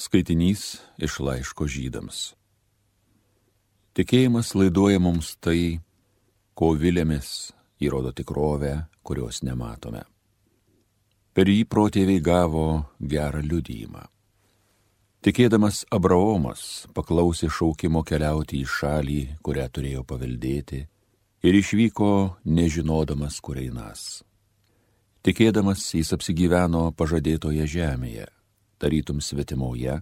Skaitinys iš laiško žydams. Tikėjimas laiduoja mums tai, ko vilėmis įrodo tikrovę, kurios nematome. Per jį protėviai gavo gerą liudyjimą. Tikėdamas Abraomas paklausė šaukimo keliauti į šalį, kurią turėjo paveldėti, ir išvyko nežinodamas, kur einas. Tikėdamas jis apsigyveno pažadėtoje žemėje tarytum svetimoje,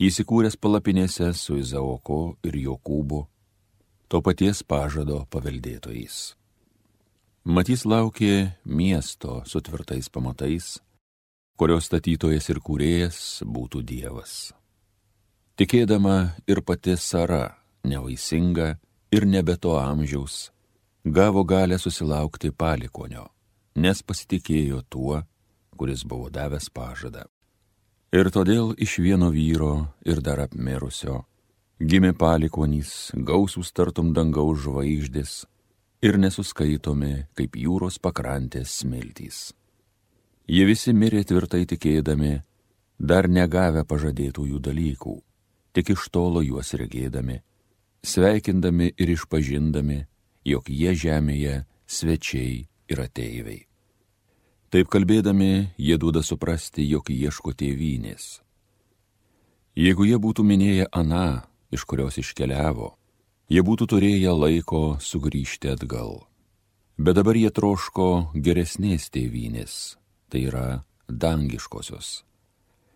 įsikūręs palapinėse su Izaoko ir Jokūbu, to paties pažado paveldėtojais. Matys laukė miesto su tvirtais pamatais, kurios statytojas ir kūrėjas būtų Dievas. Tikėdama ir pati Sara, nevaisinga ir nebe to amžiaus, gavo galę susilaukti palikonio, nes pasitikėjo tuo, kuris buvo davęs pažadą. Ir todėl iš vieno vyro ir dar apmirusio gimė palikonys, gausūs tartum dangaus žvaigždės ir nesuskaitomi kaip jūros pakrantės smiltys. Jie visi mirė tvirtai tikėdami, dar negavę pažadėtųjų dalykų, tik iš tolo juos regėdami, sveikindami ir išpažindami, jog jie žemėje svečiai ir ateiviai. Taip kalbėdami, jie duoda suprasti, jog ieško tėvynės. Jeigu jie būtų minėję aną, iš kurios iškeliavo, jie būtų turėję laiko sugrįžti atgal. Bet dabar jie troško geresnės tėvynės, tai yra dangiškosios.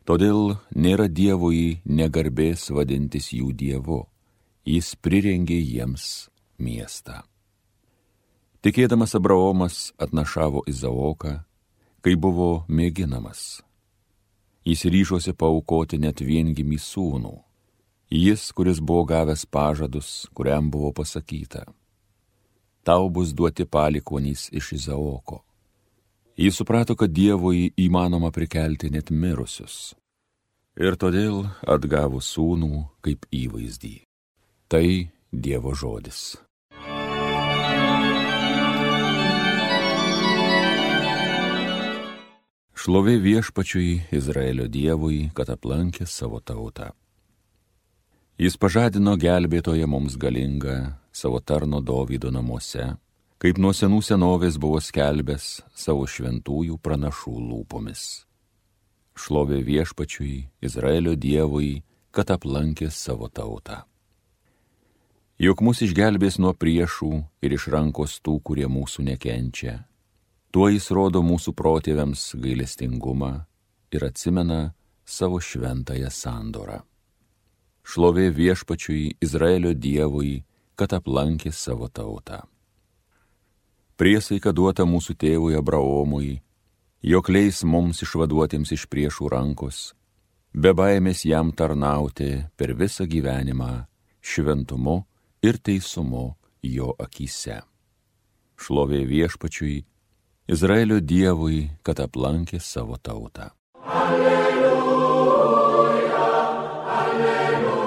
Todėl nėra Dievui negarbės vadintis jų Dievu, jis prirengė jiems miestą. Tikėdamas Abraomas atnašavo Izaoką, kai buvo mėginamas. Jis ryžosi paukoti net viengimį sūnų, jis, kuris buvo gavęs pažadus, kuriam buvo pasakyta. Tau bus duoti palikonys iš Izaoko. Jis suprato, kad Dievui įmanoma prikelti net mirusius. Ir todėl atgavo sūnų kaip įvaizdį. Tai Dievo žodis. Šlovė viešpačiui Izraelio Dievui, kad aplankė savo tautą. Jis pažadino gelbėtoje mums galingą savo tarno Dovydo namuose, kaip nuo senų senovės buvo skelbęs savo šventųjų pranašų lūpomis. Šlovė viešpačiui Izraelio Dievui, kad aplankė savo tautą. Juk mus išgelbės nuo priešų ir iš rankos tų, kurie mūsų nekenčia Tuo jis rodo mūsų protėviams gailestingumą ir atsimena savo šventąją sandorą. Šlovė viešpačiui Izraelio Dievui, kad aplankė savo tautą. Priesaika duota mūsų tėvui Abraomui, jog leis mums išvaduotiems iš priešų rankos, be baimės jam tarnauti per visą gyvenimą šventumu ir teisumu jo akise. Šlovė viešpačiui Izraelio Dievui, kad aplankė savo tautą. Alleluja, alleluja,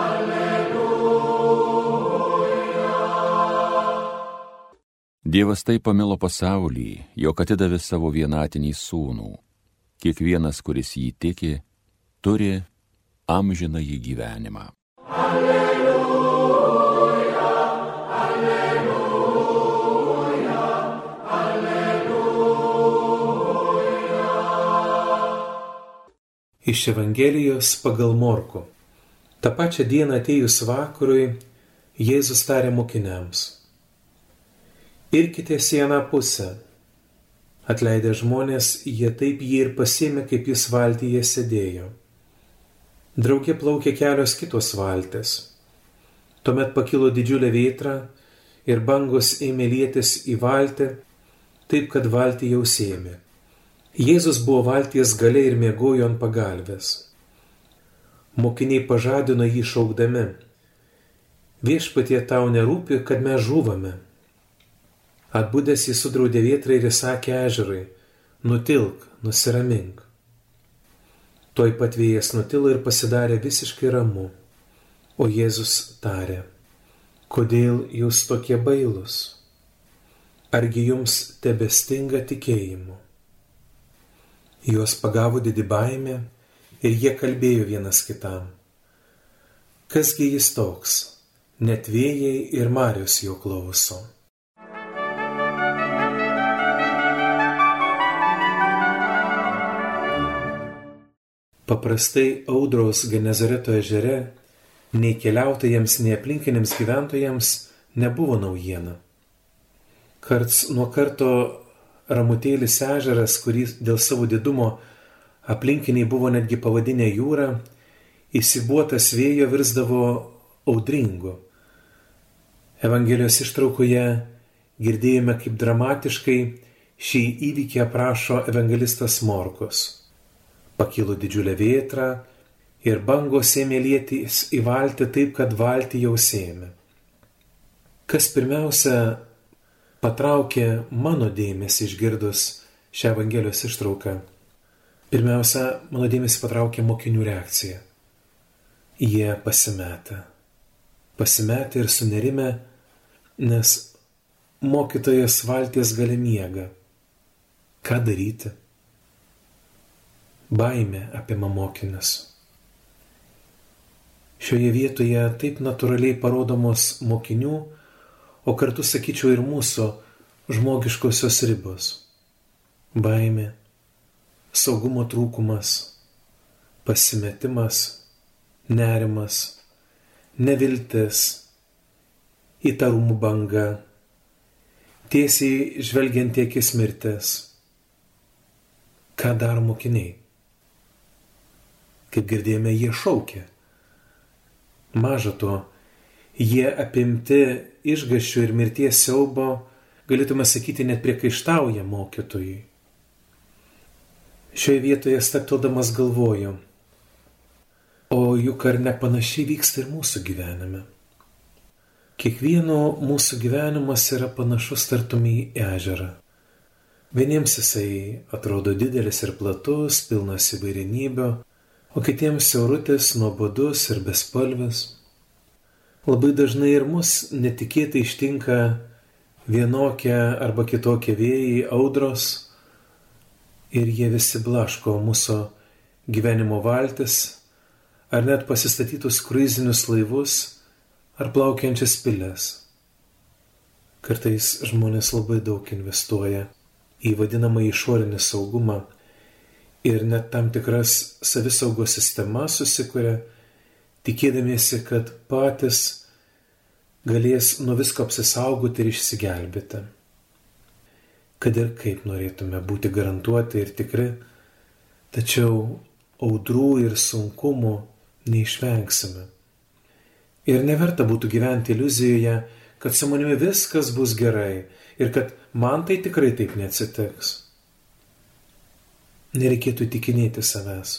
alleluja. Dievas taip pamilo pasaulį, jog atidavė savo vienatinį sūnų. Kiekvienas, kuris jį tiki, turi amžiną jį gyvenimą. Alleluja. Iš Evangelijos pagal Morku. Ta pačia diena atėjus vakarui, Jėzus tarė mokiniams. Irkite sieną pusę. Atleidę žmonės, jie taip jį ir pasėmė, kaip jis valtyje sėdėjo. Draugė plaukė kelios kitos valtis. Tuomet pakilo didžiulė vėtra ir bangos ėmė lėtis į valtį, taip kad valtį jau sėmė. Jėzus buvo valties gale ir mėgojo ant pagalbės. Mokiniai pažadino jį šaukdami. Viešpatie tau nerūpi, kad mes žuvame. Atbūdęs jis sudraudė vietrą ir įsakė ežerai, nutilk, nusiramink. Toj pat vėjas nutilo ir pasidarė visiškai ramu. O Jėzus tarė, kodėl jūs tokie bailūs? Argi jums tebestinga tikėjimu? Juos pagavo didi baimė ir jie kalbėjo vienas kitam. Kasgi jis toks, net vėjai ir marius jo klauso. Paprastai audros Genezareto ežere nei keliautojams, nei aplinkiniams gyventojams nebuvo naujiena. Karts nuo karto ramutėlis ežeras, kurį dėl savo didumo aplinkiniai buvo netgi pavadinę jūrą, įsibuotas vėjo virsdavo audringu. Evangelijos ištraukoje girdėjome, kaip dramatiškai šį įvykį aprašo evangelistas Morkus pakilo didžiulė vėtra ir bangos ėmė lietis į valtį taip, kad valtį jau sėmė. Kas pirmiausia patraukė mano dėmesį išgirdus šią Evangelijos ištrauką? Pirmiausia, mano dėmesį patraukė mokinių reakcija. Jie pasimetę. Pasimetę ir sunerime, nes mokytojas valties gali miega. Ką daryti? baimė apima mokinius. Šioje vietoje taip natūraliai parodomos mokinių, o kartu sakyčiau ir mūsų žmogiškosios ribos - baimė, saugumo trūkumas, pasimetimas, nerimas, neviltis, įtarumų banga, tiesiai žvelgiant tiekis mirtis. Ką daro mokiniai? Kaip girdėjome, jie šaukia. Maža to, jie apimti išgaščių ir mirties siaubo, galėtume sakyti, net priekaištauja mokytojui. Šioje vietoje staktodamas galvoju, o juk ar nepanašiai vyksta ir mūsų gyvenime. Kiekvieno mūsų gyvenimas yra panašus tartum į ežerą. Vieniems jisai atrodo didelis ir platus, pilnas įvairinybio, o kitiems siaurutis, nuobodus ir bespalvis. Labai dažnai ir mus netikėtai ištinka vienokie arba kitokie vėjai, audros ir jie visi blaško mūsų gyvenimo valtis ar net pasistatytus kruizinius laivus ar plaukiančias pilės. Kartais žmonės labai daug investuoja į vadinamą išorinį saugumą ir net tam tikras savisaugos sistemas susikuria, tikėdamiesi, kad patys galės nuo visko apsisaugoti ir išsigelbėti. Kad ir kaip norėtume būti garantuoti ir tikri, tačiau audrų ir sunkumų neišvengsime. Ir neverta būtų gyventi iliuzijoje, kad su manimi viskas bus gerai ir kad man tai tikrai taip neatsitiks. Nereikėtų tikinėti savęs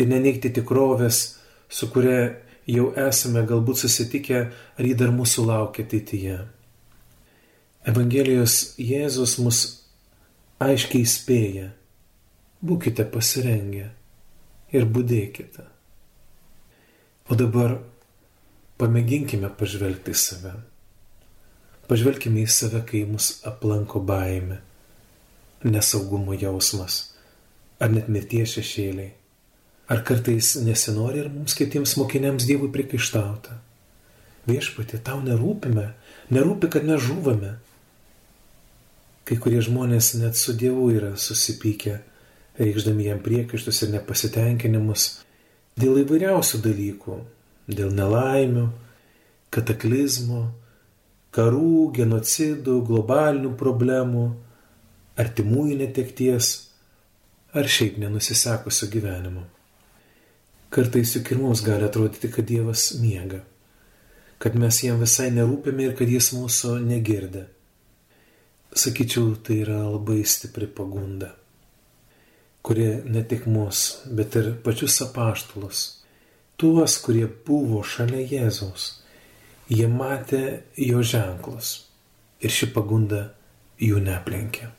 ir neneikti tikrovės, su kuria jau esame galbūt susitikę, ar jį dar mūsų laukia ateityje. Evangelijos Jėzus mus aiškiai įspėja, būkite pasirengę ir būdėkite. O dabar pamėginkime pažvelgti į save. Pažvelkime į save, kai mus aplanko baime, nesaugumo jausmas ar net mirties šešėliai. Ar kartais nesinori ir mums kitiems mokiniams Dievui prikaištauta. Viešpatė, tau nerūpime, nerūpi, kad mes žuvame. Kai kurie žmonės net su Dievu yra susipykę, reikšdami jam priekaištus ir nepasitenkinimus dėl įvairiausių dalykų - dėl nelaimių, kataklizmo, karų, genocidų, globalinių problemų, artimųjų netekties ar šiaip nenusisekusio gyvenimo. Kartais juk ir mums gali atrodyti, kad Dievas miega, kad mes jam visai nerūpime ir kad jis mūsų negirdi. Sakyčiau, tai yra labai stipri pagunda, kuri ne tik mus, bet ir pačius apaštalus, tuos, kurie buvo šalia Jėzaus, jie matė jo ženklus ir ši pagunda jų neplenkė.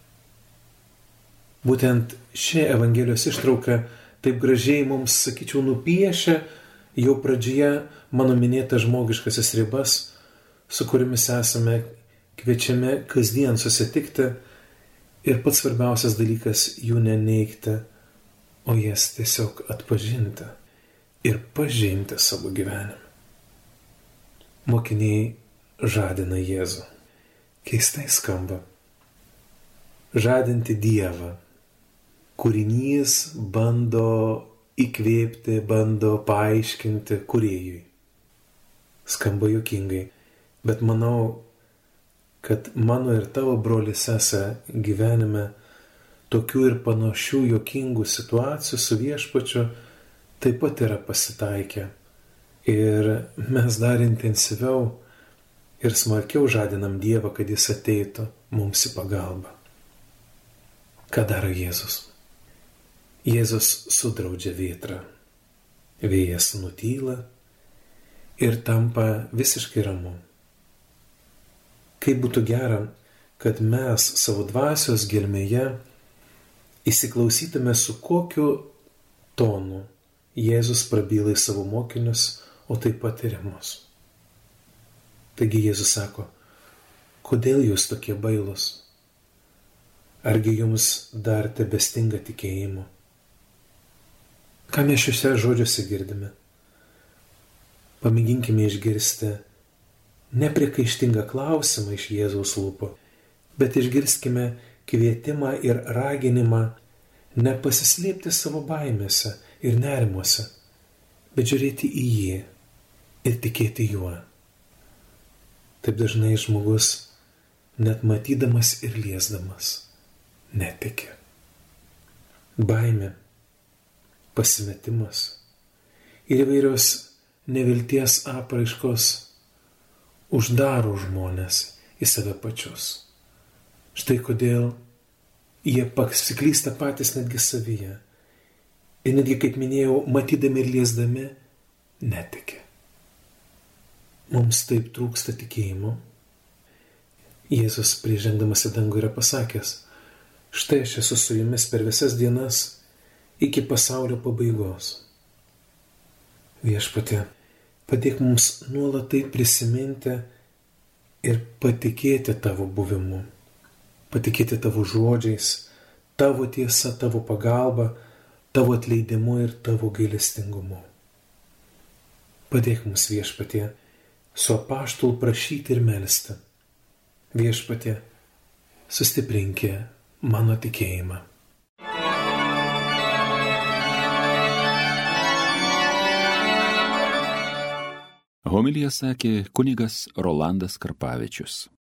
Būtent ši Evangelijos ištrauka taip gražiai mums, sakyčiau, nupiešia jau pradžioje mano minėtas žmogiškasis ribas, su kuriamis esame kviečiami kasdien susitikti ir pats svarbiausias dalykas jų neneikti o jas tiesiog atpažinti ir pažinti savo gyvenime. Mokiniai žadina Jėzų. Keistai skamba. Žadinti Dievą. Kūrinys bando įkvėpti, bando paaiškinti kuriejui. Skamba juokingai, bet manau, kad mano ir tavo broli sesė gyvenime tokių ir panašių juokingų situacijų su viešpačiu taip pat yra pasitaikę. Ir mes dar intensyviau ir smarkiau žadinam Dievą, kad Jis ateitų mums į pagalbą. Ką daro Jėzus? Jėzus sudraudžia vėtrą. Vėjas nutyla ir tampa visiškai ramu. Kaip būtų gera, kad mes savo dvasios gelmėje įsiklausytume su kokiu tonu Jėzus prabyla į savo mokinius, o taip pat ir mus. Taigi Jėzus sako, kodėl jūs tokie bailus? Argi jums dar tebestinga tikėjimo? Ką mes šiuose žodžiuose girdime? Pamėginkime išgirsti nepriekaištingą klausimą iš Jėzaus lūpų, bet išgirskime kvietimą ir raginimą nepasislėpti savo baimėse ir nerimuose, bet žiūrėti į jį ir tikėti juo. Taip dažnai žmogus, net matydamas ir liesdamas, netiki. Baimė, pasimetimas ir įvairios nevilties apraiškos uždaro žmonės į save pačius. Štai kodėl jie pasiklysta patys netgi savyje Ir netgi, kaip minėjau, matydami ir liesdami, netiki. Mums taip trūksta tikėjimo. Jėzus priežengdamas į dangų yra pasakęs, štai aš esu su jumis per visas dienas iki pasaulio pabaigos. Viešpatė, padėk mums nuolat tai prisiminti ir patikėti tavo buvimu, patikėti tavo žodžiais, tavo tiesa, tavo pagalba, tavo atleidimu ir tavo gailestingumu. Padėk mums viešpatie su apaštul prašyti ir melstį. Viešpatie, sustiprinkė mano tikėjimą. Homilija sakė kunigas Rolandas Karpavičius.